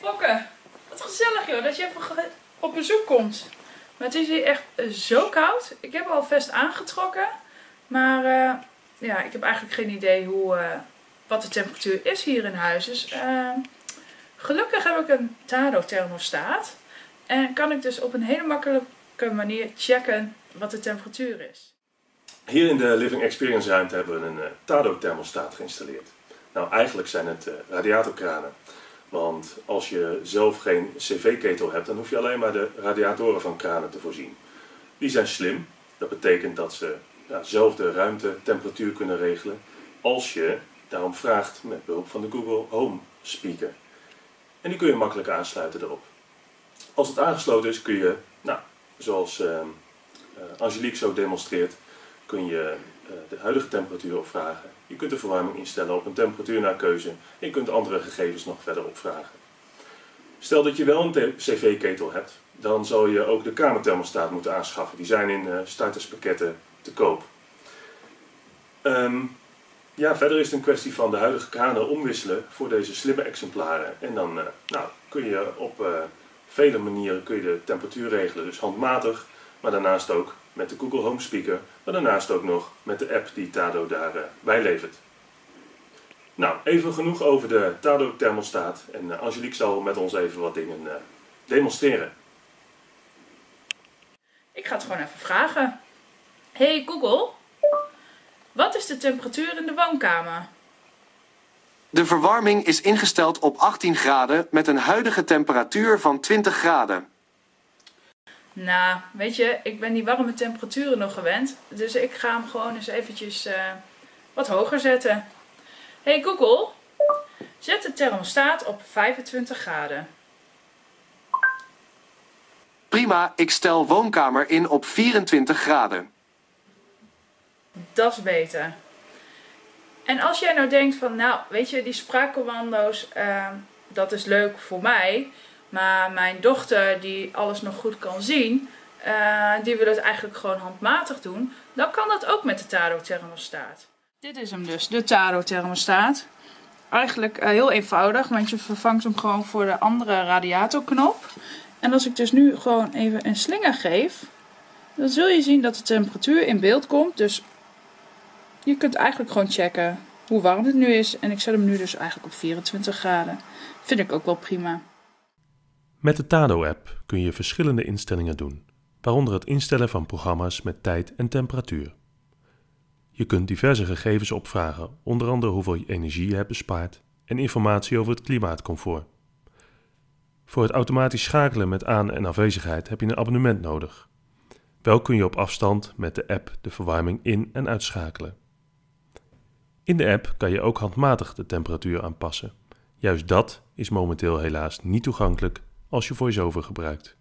Fokke, wat gezellig joh, dat je even op bezoek komt. Maar het is hier echt eh, zo koud. Ik heb al vest aangetrokken. Maar eh, ja, ik heb eigenlijk geen idee hoe, eh, wat de temperatuur is hier in huis. Dus gelukkig heb ik een Tado thermostaat. En kan ik dus op een hele makkelijke manier checken wat de temperatuur is. Hier in de Living Experience ruimte hebben we een Tado thermostaat geïnstalleerd. Nou, eigenlijk zijn het radiatorkranen. Want als je zelf geen cv-ketel hebt, dan hoef je alleen maar de radiatoren van kranen te voorzien. Die zijn slim. Dat betekent dat ze ja, zelf de ruimtetemperatuur kunnen regelen. Als je daarom vraagt met behulp van de Google Home Speaker. En die kun je makkelijk aansluiten erop. Als het aangesloten is, kun je, nou, zoals eh, eh, Angelique zo demonstreert, kun je eh, de huidige temperatuur opvragen. Je kunt de verwarming instellen op een temperatuur naar keuze. En je kunt andere gegevens nog verder opvragen. Stel dat je wel een te- cv-ketel hebt, dan zal je ook de kamerthermostaat moeten aanschaffen. Die zijn in eh, starterspakketten te koop. Ehm, ja, verder is het een kwestie van de huidige kranen omwisselen voor deze slimme exemplaren. En dan eh, nou, kun je op vele manieren kun je de temperatuur regelen. Dus handmatig, maar daarnaast ook met de Google Home Speaker. Maar daarnaast ook nog met de app die Tado daarbij levert. Nou, even genoeg over de Tado thermostaat. En eh, Angelique zal met ons even wat dingen eh, demonstreren. Ik ga het gewoon even vragen. Hey Google, wat is de temperatuur in de woonkamer? De verwarming is ingesteld op 18 graden met een huidige temperatuur van 20 graden. Nou, weet je, ik ben die warme temperaturen nog gewend. Dus ik ga hem gewoon eens eventjes eh, wat hoger zetten. Hey Google, zet de thermostaat op 25 graden. Prima, ik stel woonkamer in op 24 graden. Dat is beter. En als jij nou denkt van, nou, weet je, die spraakcommando's, eh, dat is leuk voor mij. Maar mijn dochter, die alles nog goed kan zien, eh, die wil het eigenlijk gewoon handmatig doen. Dan kan dat ook met de Tado thermostaat. Dit is hem dus, de Tado thermostaat. Eigenlijk eh, heel eenvoudig, want je vervangt hem gewoon voor de andere radiatorknop. En als ik dus nu gewoon even een slinger geef, dan zul je zien dat de temperatuur in beeld komt. Dus je kunt eigenlijk gewoon checken hoe warm het nu is. En ik zet hem nu dus eigenlijk op 24 graden. Vind ik ook wel prima. Met de Tado-app kun je verschillende instellingen doen, waaronder het instellen van programma's met tijd en temperatuur. Je kunt diverse gegevens opvragen, onder andere hoeveel energie je hebt bespaard en informatie over het klimaatcomfort. Voor het automatisch schakelen met aan- en afwezigheid heb je een abonnement nodig. Wel kun je op afstand met de app de verwarming in- en uitschakelen. In de app kan je ook handmatig de temperatuur aanpassen. Juist dat is momenteel helaas niet toegankelijk als je VoiceOver gebruikt.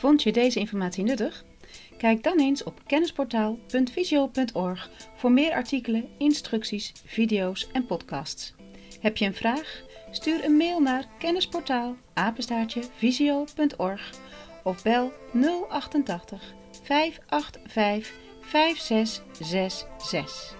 Vond je deze informatie nuttig? Kijk dan eens op kennisportaal.visio.org voor meer artikelen, instructies, video's en podcasts. Heb je een vraag? Stuur een mail naar kennisportaal apenstaartje visio.org of bel 088 585 5666.